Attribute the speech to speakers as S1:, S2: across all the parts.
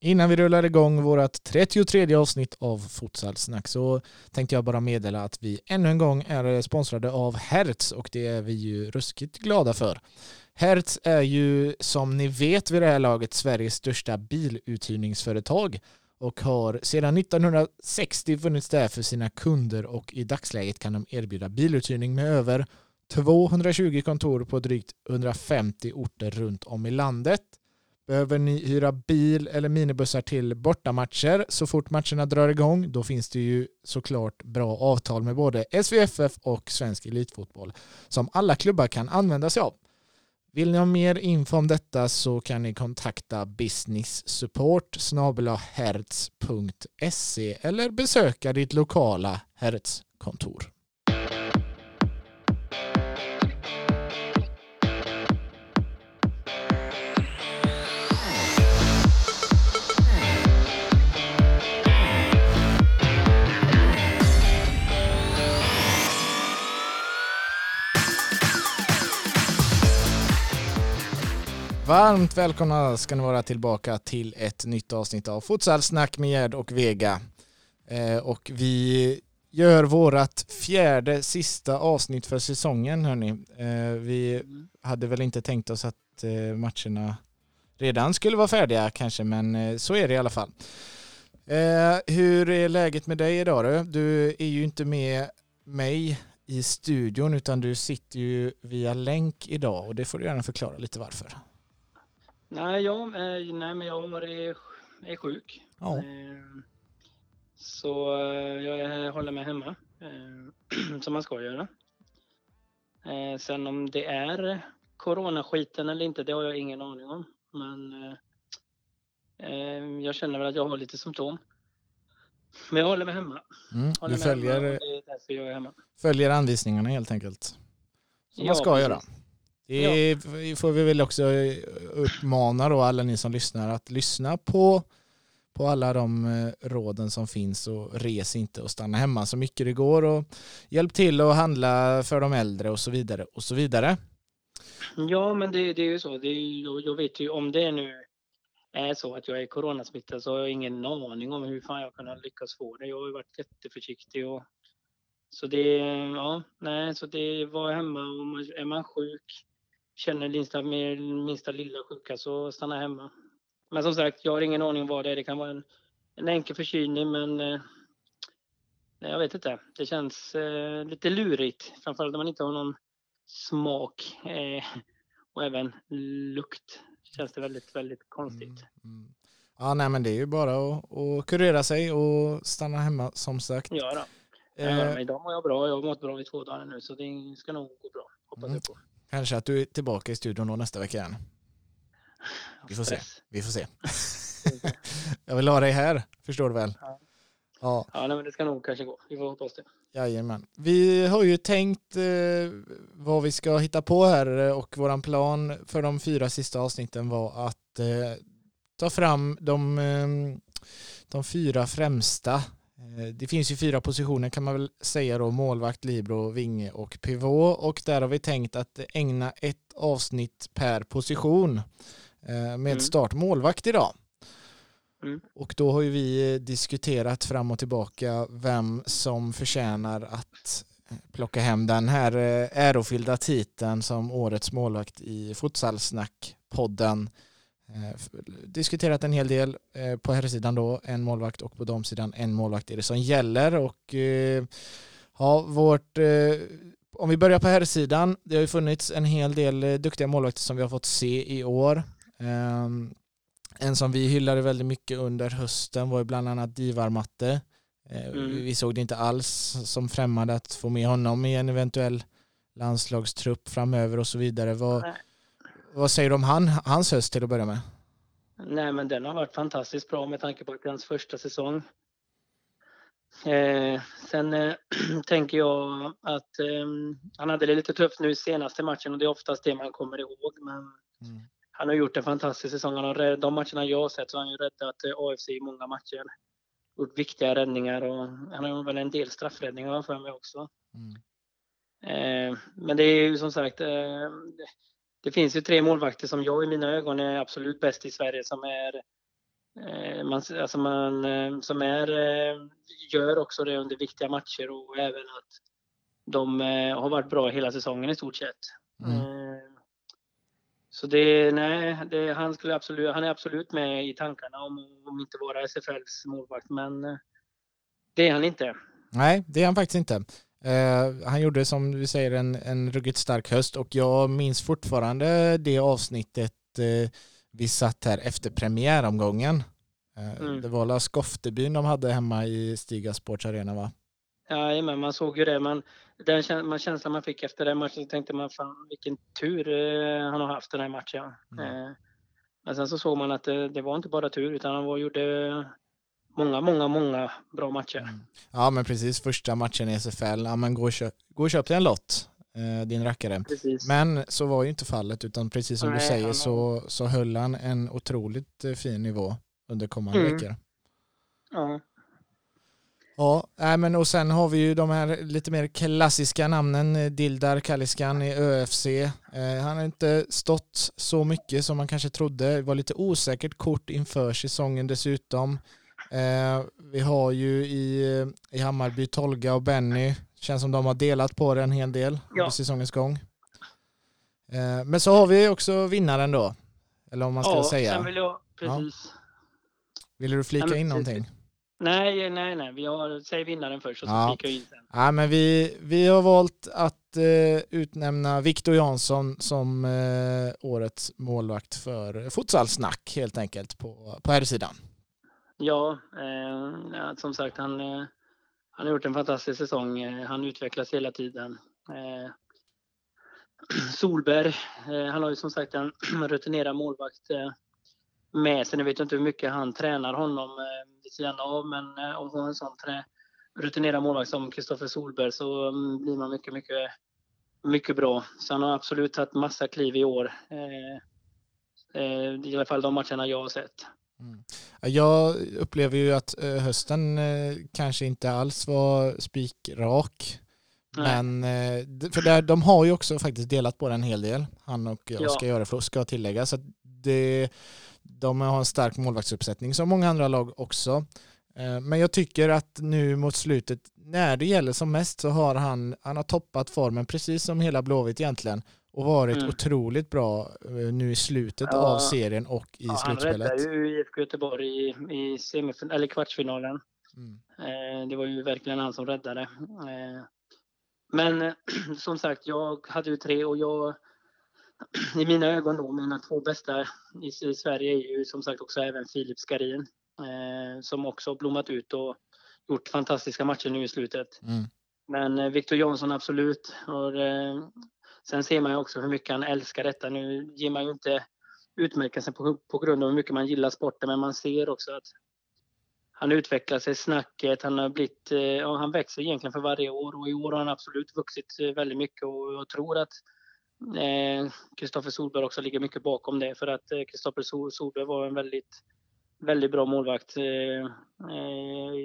S1: Innan vi rullar igång vårt 33 avsnitt av Futsalsnack så tänkte jag bara meddela att vi ännu en gång är sponsrade av Hertz och det är vi ju ruskigt glada för. Hertz är ju som ni vet vid det här laget Sveriges största biluthyrningsföretag och har sedan 1960 funnits där för sina kunder och i dagsläget kan de erbjuda biluthyrning med över 220 kontor på drygt 150 orter runt om i landet. Behöver ni hyra bil eller minibussar till bortamatcher så fort matcherna drar igång då finns det ju såklart bra avtal med både SVFF och Svensk Elitfotboll som alla klubbar kan använda sig av. Vill ni ha mer info om detta så kan ni kontakta business support hertz.se eller besöka ditt lokala Hertz-kontor. Varmt välkomna ska ni vara tillbaka till ett nytt avsnitt av Futsalsnack med Gerd och Vega. Eh, och vi gör vårat fjärde sista avsnitt för säsongen hörni. Eh, vi hade väl inte tänkt oss att eh, matcherna redan skulle vara färdiga kanske men eh, så är det i alla fall. Eh, hur är läget med dig idag då? Du är ju inte med mig i studion utan du sitter ju via länk idag och det får du gärna förklara lite varför.
S2: Nej, jag, eh, nej men jag är, är sjuk.
S1: Ja.
S2: Eh, Så eh, jag håller mig hemma, som man ska göra. Sen om det är coronaskiten eller inte, det har jag ingen aning om. Men jag känner väl att jag har lite symptom. Men jag håller mig hemma.
S1: Mm,
S2: Håller
S1: du följer,
S2: hemma.
S1: följer anvisningarna helt enkelt. Som man
S2: Ja,
S1: ska
S2: precis.
S1: göra. Det får vi väl också uppmana då alla ni som lyssnar att lyssna på, på alla de eh, råden som finns och res inte och stanna hemma så mycket det går och hjälp till att handla för de äldre och så vidare och så vidare.
S2: Ja, men det, det är ju så. Det är, jag, jag vet ju om det nu är så att jag är coronasmittad så har jag ingen aning om hur fan jag kan lyckas få det. Jag har ju varit jätteförsiktig och så det, ja, nej, så det var hemma och man, är man sjuk, känner minsta, minsta lilla sjuka så stanna hemma. Men som sagt, jag har ingen aning vad det är. Det kan vara en, en enkel förkylning men eh, nej, jag vet inte. Det känns eh, lite lurigt, framförallt när man inte har någon smak eh, och även lukt. Känns det väldigt, väldigt konstigt.
S1: Mm, mm. Ja, nej men det är ju bara att, att kurera sig och stanna hemma som sagt.
S2: Ja, då.
S1: Eh,
S2: idag mår jag bra. Jag har mått bra i två dagar nu så det ska nog gå bra. Hoppas
S1: Mm.
S2: jag på.
S1: Kanske att du är tillbaka i studion då nästa vecka igen. Vi får se. Vi får se. Jag vill ha dig här, förstår du väl?
S2: Ja.
S1: Ja,
S2: Ja, nej, men det ska nog kanske gå. Vi får hoppas det.
S1: jajamän. Vi har ju tänkt eh, vad vi ska hitta på här eh, och våran plan för de fyra sista avsnitten var att eh, ta fram de, eh, de fyra främsta. Eh, det finns ju fyra positioner kan man väl säga då, målvakt, libero, vinge och pivot och där har vi tänkt att ägna ett avsnitt per position eh, med
S2: Mm.
S1: start målvakt idag.
S2: Mm.
S1: Och då har ju vi eh, diskuterat fram och tillbaka vem som förtjänar att plocka hem den här ärofyllda titeln som årets målvakt i Futsalsnack-podden. Eh, Diskuterat en hel del eh, på här sidan då, en målvakt och på damsidan en målvakt är det som gäller och eh, ja, vårt om vi börjar på här sidan det har ju funnits en hel del duktiga målvakter som vi har fått se i år. Ehm, en som vi hyllade väldigt mycket under hösten var ju bland annat Divar Matte.
S2: Mm.
S1: Vi såg det inte alls som främmande att få med honom i en eventuell landslagstrupp framöver och så vidare. Vad. Vad säger du om han, hans höst till att börja med?
S2: Nej, men den har varit fantastiskt bra med tanke på att det är hans första säsong. Eh, sen eh, tänker jag att eh, han hade det lite tufft nu senaste matchen och det är oftast det man kommer ihåg. Men han har gjort en fantastisk säsong. Han har, rädd- de matcherna jag har sett så har han ju räddat eh, AFC i många matcher. Gjort viktiga räddningar och han har väl en del straffräddningar för mig också.
S1: Mm.
S2: Eh, men det är ju som sagt, eh, det, finns ju tre målvakter som jag i mina ögon är absolut bäst i Sverige som är eh, man, alltså man, eh, som är, gör också det under viktiga matcher och även att de har varit bra hela säsongen i stort sett. Mm. Så det, nej, det, han, skulle absolut, han är absolut med i tankarna om, om inte vara SFLs målvakt, men det är han inte.
S1: Nej, det är han faktiskt inte. Uh, han gjorde som vi säger en, en ruggigt stark höst och jag minns fortfarande det avsnittet uh, vi satt här efter premiäromgången. Uh, mm. Det var Skoftebyn de hade hemma i Stiga Sports Arena va?
S2: Ja, men man såg ju det. Man, den man, känslan man fick efter den matchen så tänkte man fan vilken tur han har haft den här matchen. Mm. men sen så såg man att det, det, var inte bara tur utan han var, gjorde många, många, många bra matcher. Mm.
S1: Ja, men precis. Första matchen i SFL. Ja, men gå och köp, gå och köp dig en lott, eh, din rackare. Precis. Men så var ju inte fallet, utan precis som Nej, du säger så, så höll han en otroligt eh, fin nivå under kommande mm. veckor. Ja. Ja, men och sen har vi ju de här lite mer klassiska namnen, eh, Dildar Kalliskan i ÖFC. han har inte stått så mycket som man kanske trodde. Det var lite osäkert kort inför säsongen dessutom. Eh, vi har ju i, i Hammarby Tolga och Benny. Känns som de har delat på det en hel del ja. under säsongens gång. Eh, men så har vi också vinnaren då. Eller om man ska ja, säga.
S2: Vill jag, precis. Ja.
S1: Vill du flika ja, in någonting?
S2: Nej, nej, nej. Vi har, säg vinnaren först och så ja. flikar jag in sen.
S1: Ja, men vi, vi har valt att eh, utnämna Viktor Jansson som eh, årets målvakt för Futsalsnack helt enkelt på, på här sidan.
S2: Ja, eh, som sagt han, eh, han har gjort en fantastisk säsong. Eh, han utvecklas hela tiden. Eh, Solberg, eh, han har ju som sagt en rutinerad målvakt eh, med sig. Nu vet jag inte hur mycket han tränar honom eh, vid sidan av, men eh, om man har en sån trä, rutinerad målvakt som Kristoffer Solberg så um, blir man mycket, mycket, mycket bra. Så han har absolut tagit massa kliv i år. I alla fall de matcherna jag har sett.
S1: Mm. Jag upplever ju att eh, hösten eh, kanske inte alls var spikrak. Men eh, för där, de har ju också faktiskt delat på det en hel del. Han och ja. Oskar Göreflo ska tillägga. Så det, de har en stark målvaktsuppsättning som många andra lag också. Men jag tycker att nu mot slutet, när det gäller som mest så har han, han har toppat formen precis som hela Blåvitt egentligen och varit mm. otroligt bra eh, nu i slutet ja. av serien och i ja, slutspelet.
S2: Han räddade ju IFK Göteborg i, i semifin- eller kvartsfinalen. Mm. Eh, det var ju verkligen han som räddade. Eh, men som sagt, jag hade ju tre och jag i mina ögon då, mina två bästa i, i Sverige är ju som sagt också även Filip Skarin eh, som också blommat ut och gjort fantastiska matcher nu i slutet. Mm. Men eh, Victor Jansson absolut har eh, Sen ser man ju också hur mycket han älskar detta. Nu ger man ju inte utmärkelsen på, på grund av hur mycket man gillar sporten, men man ser också att han utvecklar sig, snacket, han har blivit, eh, ja, han växer egentligen för varje år och i år har han absolut vuxit eh, väldigt mycket och jag tror att eh, Kristoffer eh, Solberg också ligger mycket bakom det för att Kristoffer eh, Solberg var en väldigt, väldigt bra målvakt eh,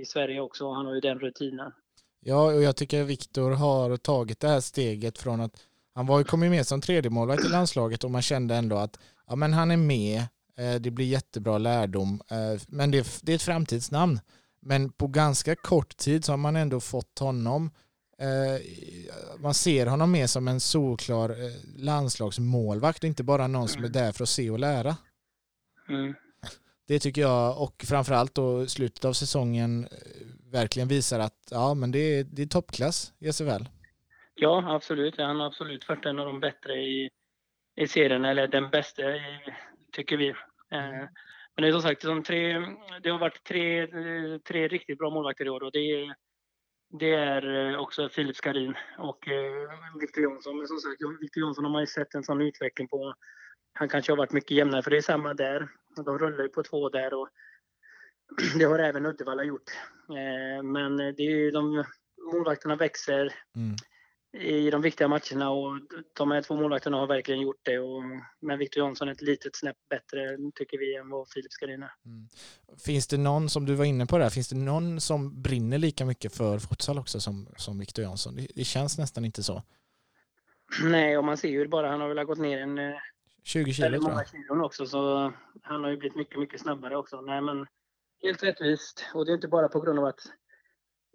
S2: i Sverige också. Han har ju den rutinen.
S1: Ja, och jag tycker Viktor har tagit det här steget från att han var, kom ju med som tredje målvakt i landslaget och man kände ändå att ja, men han är med, eh, det blir jättebra lärdom, eh, men det, är ett framtidsnamn. Men på ganska kort tid så har man ändå fått honom eh, man ser honom mer som en solklar landslagsmålvakt och inte bara någon som är där för att se och lära. Mm. Det tycker jag och framförallt då slutet av säsongen verkligen visar att ja men det är, det är toppklass i SFL.
S2: Ja, absolut. Han har absolut varit en av de bättre i, i serien, eller den bästa tycker vi. Eh, men det är som sagt, de tre, det har varit tre, tre riktigt bra målvakter i år och det är, det är också Filip Skarin och eh, Victor Jonsson. Men som sagt, Victor Jonsson har man ju sett en sån utveckling på. Han kanske har varit mycket jämnare, för det är samma där. De rullar ju på två där och det har även Uddevalla gjort. Eh, men det är ju de målvakterna växer. Mm i de viktiga matcherna och de här två målvakterna har verkligen gjort det. Och, men Victor Jansson är ett litet snäpp bättre tycker vi än vad Filip Skarin är. Mm.
S1: Finns det någon, som du var inne på där, finns det någon som brinner lika mycket för futsal också som, som Victor Jansson? Det, det känns nästan inte så.
S2: Nej, och man ser ju bara, han har väl gått ner en
S1: 20 eh, kilo tror jag.
S2: kilon också så han har ju blivit mycket, mycket snabbare också. Nej men helt rättvist. Och det är inte bara på grund av att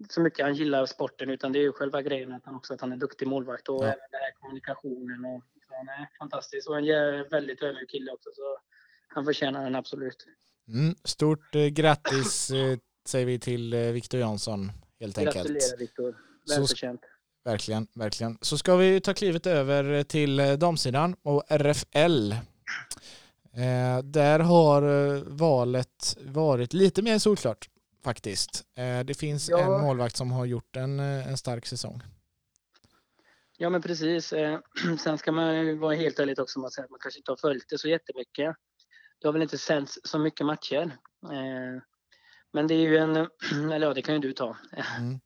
S2: så mycket han gillar sporten utan det är ju själva grejen att han också att han är duktig målvakt och
S1: Ja.
S2: även den här kommunikationen. Och, så han är fantastisk och en väldigt ödmjuk kille också så han förtjänar den absolut.
S1: Mm, stort eh, grattis eh, säger vi till eh, Viktor Jansson helt enkelt.
S2: Gratulerar Viktor. Välförtjänt.
S1: Verkligen, verkligen. Så ska vi ta klivet över till eh, damsidan och RFL. Eh, där har eh, valet varit lite mer solklart faktiskt. Eh, det finns
S2: Ja.
S1: en målvakt som har gjort en, eh, en stark säsong.
S2: Ja men precis. Eh, Sen ska man ju vara helt ärlig också med att säga att man kanske inte har följt det så jättemycket. Det har väl inte sänds så mycket matcher. Men det är ju en, eller ja det kan ju du ta.
S1: Mm.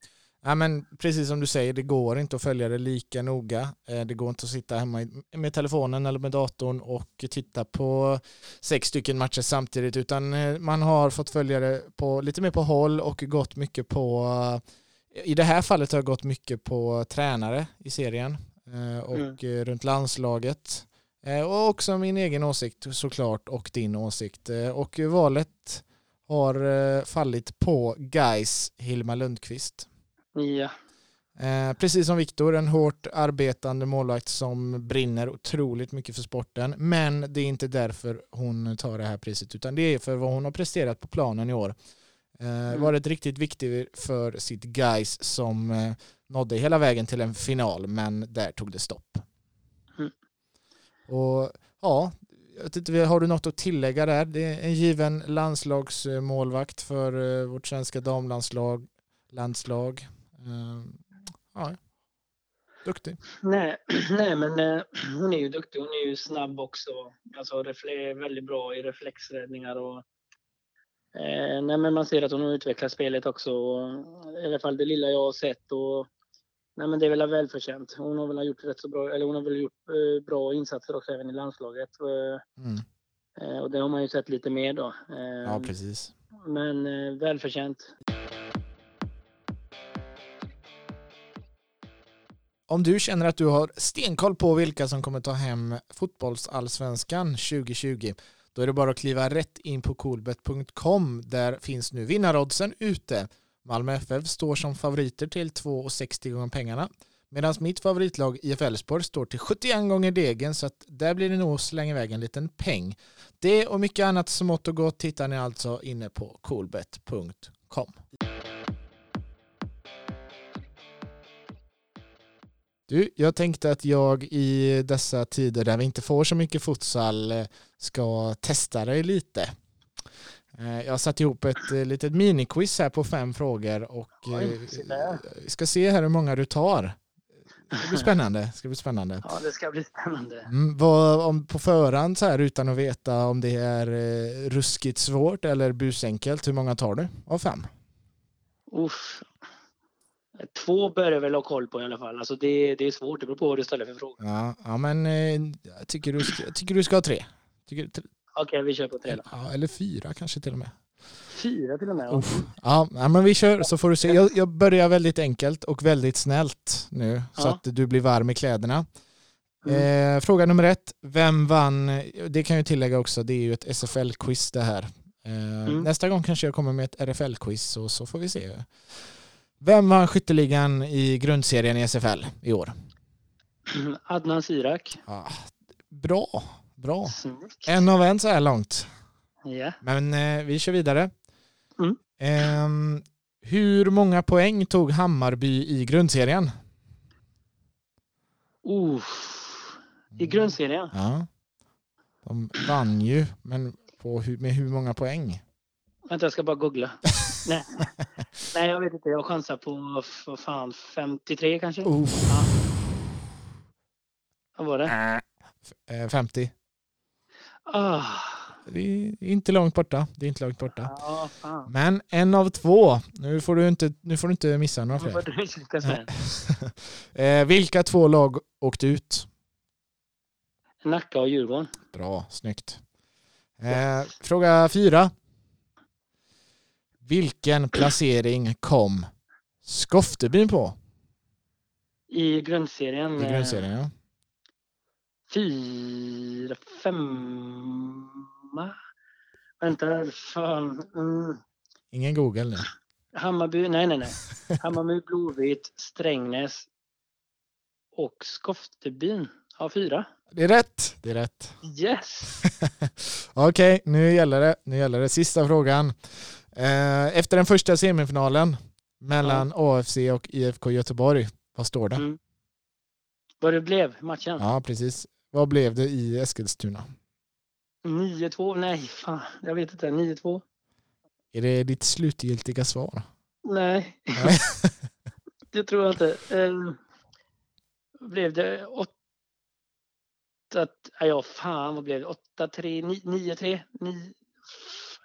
S1: Ja, men precis som du säger, det går inte att följa det lika noga. Eh, Det går inte att sitta hemma med telefonen eller med datorn och titta på sex stycken matcher samtidigt, utan eh, man har fått följa det på, lite mer på håll och gått mycket på, i det här fallet har jag gått mycket på tränare i serien eh, och eh, runt landslaget. Och också min egen åsikt såklart och din åsikt. Och valet har fallit på Guys Hilma Lundqvist.
S2: Ja,
S1: Eh, precis som Viktor, en hårt arbetande målvakt som brinner otroligt mycket för sporten. Men det är inte därför hon tar det här priset, utan det är för vad hon har presterat på planen i år. Eh, Varit riktigt viktig för sitt guys som eh, nådde hela vägen till en final, men där tog det stopp.
S2: Mm.
S1: Och ja, inte, har du något att tillägga där? Det är en given landslagsmålvakt för eh, vårt svenska damlandslag. Landslag. Eh, ja, duktig.
S2: nej, nej men eh, hon är ju duktig. Hon är ju snabb också. Alltså väldigt bra i reflexräddningar och eh, nej, men man ser att hon har utvecklat spelet också. Och, I alla fall det lilla jag har sett. Och, nej, men det är väl välförtjänt. Hon har väl gjort rätt så bra, eller hon har väl gjort eh, bra insatser också även i landslaget.
S1: Mm.
S2: eh, och det har man ju sett lite mer då.
S1: Ja, precis.
S2: men eh, välförtjänt.
S1: Om du känner att du har stenkoll på vilka som kommer ta hem fotbollsallsvenskan 2020 då är det bara att kliva rätt in på coolbet.com. Där finns nu vinnaroddsen ute. Malmö FF står som favoriter till 2,60 gånger pengarna. Medan mitt favoritlag IF Elfsborg står till 71 gånger degen så att där blir det nog att slänga iväg en liten peng. Det och mycket annat smått och gott hittar ni alltså inne på coolbet.com. Du, jag tänkte att jag i dessa tider där vi inte får så mycket futsal eh, ska testa dig lite. Eh, Jag har satt ihop ett eh, litet miniquiz här på fem frågor och
S2: Oj,
S1: vi ska se här hur många du tar. Det ska bli spännande. Det ska bli spännande.
S2: Ja, det ska bli spännande.
S1: Mm, vad, om på förhand så här utan att veta om det är eh, ruskigt svårt eller busenkelt, hur många tar du av fem?
S2: Uff. Två bör jag väl ha koll på i alla fall. Alltså det, det är svårt, det beror på vad du ställer för frågor.
S1: Ja, ja men eh, jag tycker du ska, jag tycker du ska ha tre. Tycker,
S2: Okej, vi kör på tre då.
S1: ja, eller fyra kanske till och med.
S2: Fyra till och med.
S1: Uff. Ja, men vi kör så får du se. Jag, jag börjar väldigt enkelt och väldigt snällt nu så
S2: Ja.
S1: att du blir varm i kläderna.
S2: Mm.
S1: Eh, fråga nummer ett. Vem vann? Det kan jag tillägga också, det är ju ett SFL-quiz det här. Eh,
S2: Mm.
S1: Nästa gång kanske jag kommer med ett RFL-quiz och så får vi se. Vem vann skytteligan i grundserien i SFL i år?
S2: Adnan Sirak.
S1: Ah, bra, bra.
S2: Snyggt.
S1: En av en så här långt.
S2: Ja.
S1: Men eh, vi kör vidare.
S2: Mm.
S1: Ehm, hur många poäng tog Hammarby i grundserien?
S2: Uff. I grundserien?
S1: Ja. De vann ju, men på med hur många poäng?
S2: Vänta, jag ska bara googla. Nej. Nej, jag vet inte. Jag chansar på, vad fan, 53 kanske?
S1: Uff.
S2: Ja. Vad var det?
S1: Äh. Eh, 50.
S2: Ah.
S1: Det är inte långt borta. Det är inte långt borta.
S2: Ja, fan.
S1: Men en av två. Nu får du inte, nu får du inte missa några fler. eh, vilka två lag åkte ut?
S2: Nacka och Djurgården.
S1: Bra, snyggt. Eh, fråga fyra. Vilken placering kom Skoftebyn på
S2: I grundserien.
S1: i grundserien? Ja.
S2: Fyra, femma. Vänta, fan. Mm.
S1: Ingen Google nu.
S2: Hammarby, nej nej nej. Hammarby, Blåvitt, Strängnäs och Skoftebyn har fyra.
S1: Det är rätt. Det är rätt.
S2: Yes!
S1: Okej, nu gäller det. Nu gäller det. Sista frågan. Eh, Efter den första semifinalen mellan AFC och IFK Göteborg, vad står det?
S2: Mm. Vad det blev matchen?
S1: Ja, precis. Vad blev det i Eskilstuna?
S2: 9-2? Nej, fan. Jag vet inte. 9-2?
S1: Är det ditt slutgiltiga svar?
S2: Nej,
S1: Nej.
S2: det tror jag inte. Eh, blev det 8... Ja, fan vad blev det? 8-3? 9-3?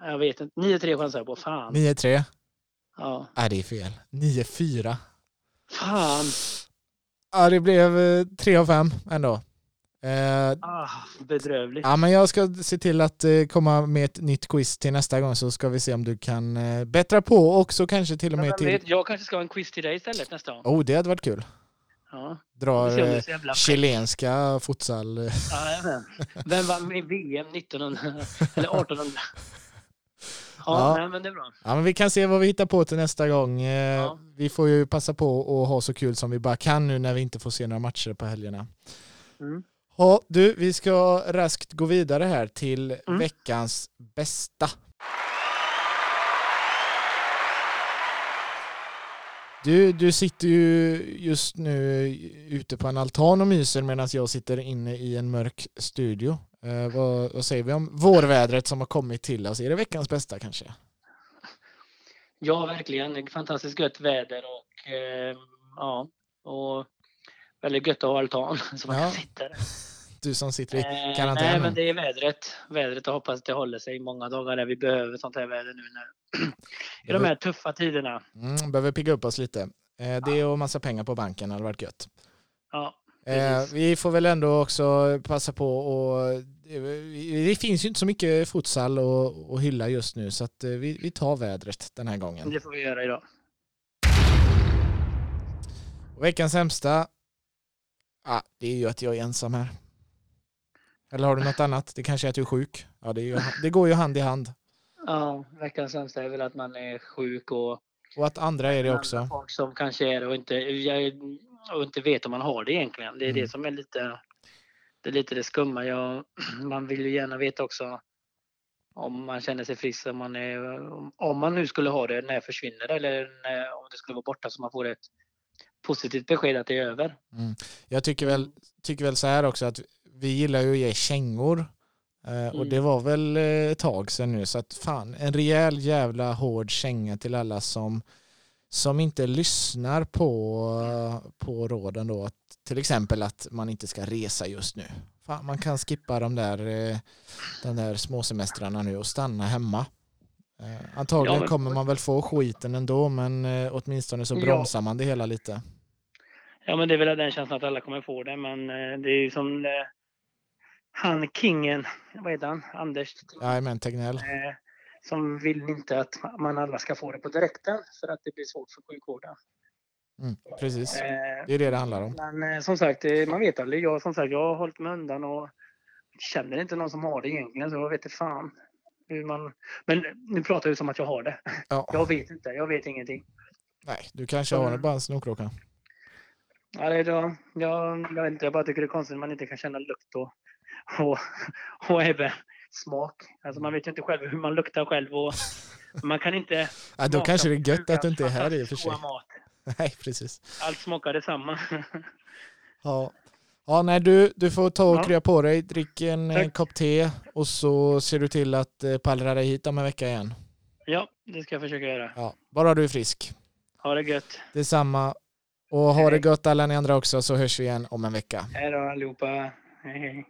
S2: 9... Jag vet inte. 9-3 chansar jag på. Fan.
S1: 9-3?
S2: Ja.
S1: Nej, det är fel. 9-4.
S2: Fan.
S1: Ja, det blev eh, 3 av 5 ändå. Eh,
S2: Ah, bedrövligt.
S1: Ja, men jag ska se till att eh, komma med ett nytt quiz till nästa gång så ska vi se om du kan eh, bättra på och så kanske till och med till...
S2: vet, jag kanske ska ha en quiz till dig istället nästa gång.
S1: Oh, det hade varit kul.
S2: Ja.
S1: Dra
S2: Vi ser om du är
S1: eh,
S2: så jävla fräck.
S1: chilenska futsal. eh.
S2: Jajamän. Vem vann VM 1900 eller 1800? Ja. Nej, men det är bra.
S1: Ja, men vi kan se vad vi hittar på till nästa gång. Eh,
S2: Ja.
S1: Vi får ju passa på att ha så kul som vi bara kan nu när vi inte får se några matcher på helgerna.
S2: Mm.
S1: Ja, du, vi ska raskt gå vidare här till
S2: Mm.
S1: veckans bästa. Du, du sitter ju just nu ute på en altan och myser medan jag sitter inne i en mörk studio. Eh, vad, vad säger vi om vårvädret som har kommit till oss? Är det veckans bästa kanske?
S2: Ja, verkligen. Fantastiskt gött väder och eh, ja, och väldigt gött att ha altan så man
S1: Ja.
S2: kan sitta där.
S1: Du som sitter i
S2: Eh,
S1: karantän.
S2: nej,
S1: nu.
S2: men det är vädret. Vädret och hoppas det håller sig många dagar där vi behöver sånt här väder nu när i de här tuffa tiderna.
S1: Mm, behöver pigga upp oss lite. Eh, det och massa pengar på banken hade varit gött.
S2: Ja,
S1: Eh,
S2: Precis.
S1: vi får väl ändå också passa på och det finns ju inte så mycket futsal och, och hylla just nu så att eh, vi, vi tar vädret den här gången.
S2: det får vi göra idag.
S1: Och veckans sämsta, ah, det är ju att jag är ensam här. Eller har du något annat? Det kanske är att du är sjuk? Ja, det, ju, det går ju hand i hand.
S2: Ja, veckans sämsta är väl att man är sjuk och
S1: Och att andra är det också.
S2: folk som kanske är det och inte, och inte vet om man har det egentligen. Det är
S1: Mm.
S2: det som är lite det, är lite det skumma. Jag, man vill ju gärna veta också om man känner sig frisk, om man, är, om man nu skulle ha det, när försvinner det eller när, om det skulle vara borta så man får ett positivt besked att det är över.
S1: Mm. Jag tycker väl, tycker väl så här också att vi gillar ju att ge kängor. Eh, och
S2: Mm.
S1: det var väl eh, ett tag sedan nu så att fan en rejäl jävla hård känga till alla som, som inte lyssnar på, på råden då. Att, till exempel att man inte ska resa just nu. Fan, man kan skippa de där, eh, de där småsemestrarna nu och stanna hemma. Antagligen
S2: Ja, men-
S1: kommer man väl få skiten ändå men åtminstone så bromsar man det hela lite.
S2: Ja, men det är väl den känslan att alla kommer få det, men det är ju som eh, han kingen, vad heter han, Anders,
S1: Jajamän, Tegnell.
S2: eh, som vill inte att man alla ska få det på direkten för att det blir svårt för sjukvården.
S1: Mm, precis.
S2: Eh,
S1: Det är det det handlar om.
S2: Men eh, som sagt, eh, man vet aldrig. Jag, som sagt, jag har hållit mig undan och känner inte någon som har det egentligen, så jag vet inte fan. Hur man... Men nu pratar jag som att jag har det.
S1: Ja.
S2: Jag vet inte, jag vet ingenting.
S1: Nej, du kanske har bara en snorkråka.
S2: Ja, det är då, jag, jag, vet inte, jag bara tycker det är konstigt att man inte kan känna lukt och, och, och även smak. Alltså man vet ju inte själv hur man luktar själv och man kan inte
S1: Ja, då kanske det är gött att du inte är här i och för sig.
S2: mat.
S1: Nej, precis.
S2: Allt smakar detsamma.
S1: Ja, ja nej, du, du får ta och
S2: Ja.
S1: krya på dig, drick en
S2: Tack.
S1: kopp te och så ser du till att eh, pallra dig hit om en vecka igen.
S2: ja, det ska jag försöka göra.
S1: Ja, bara du är frisk.
S2: Ha det gött.
S1: Detsamma. Och ha det gott alla ni andra också så hörs vi igen om en vecka.
S2: Hej då allihopa. Hej, hej.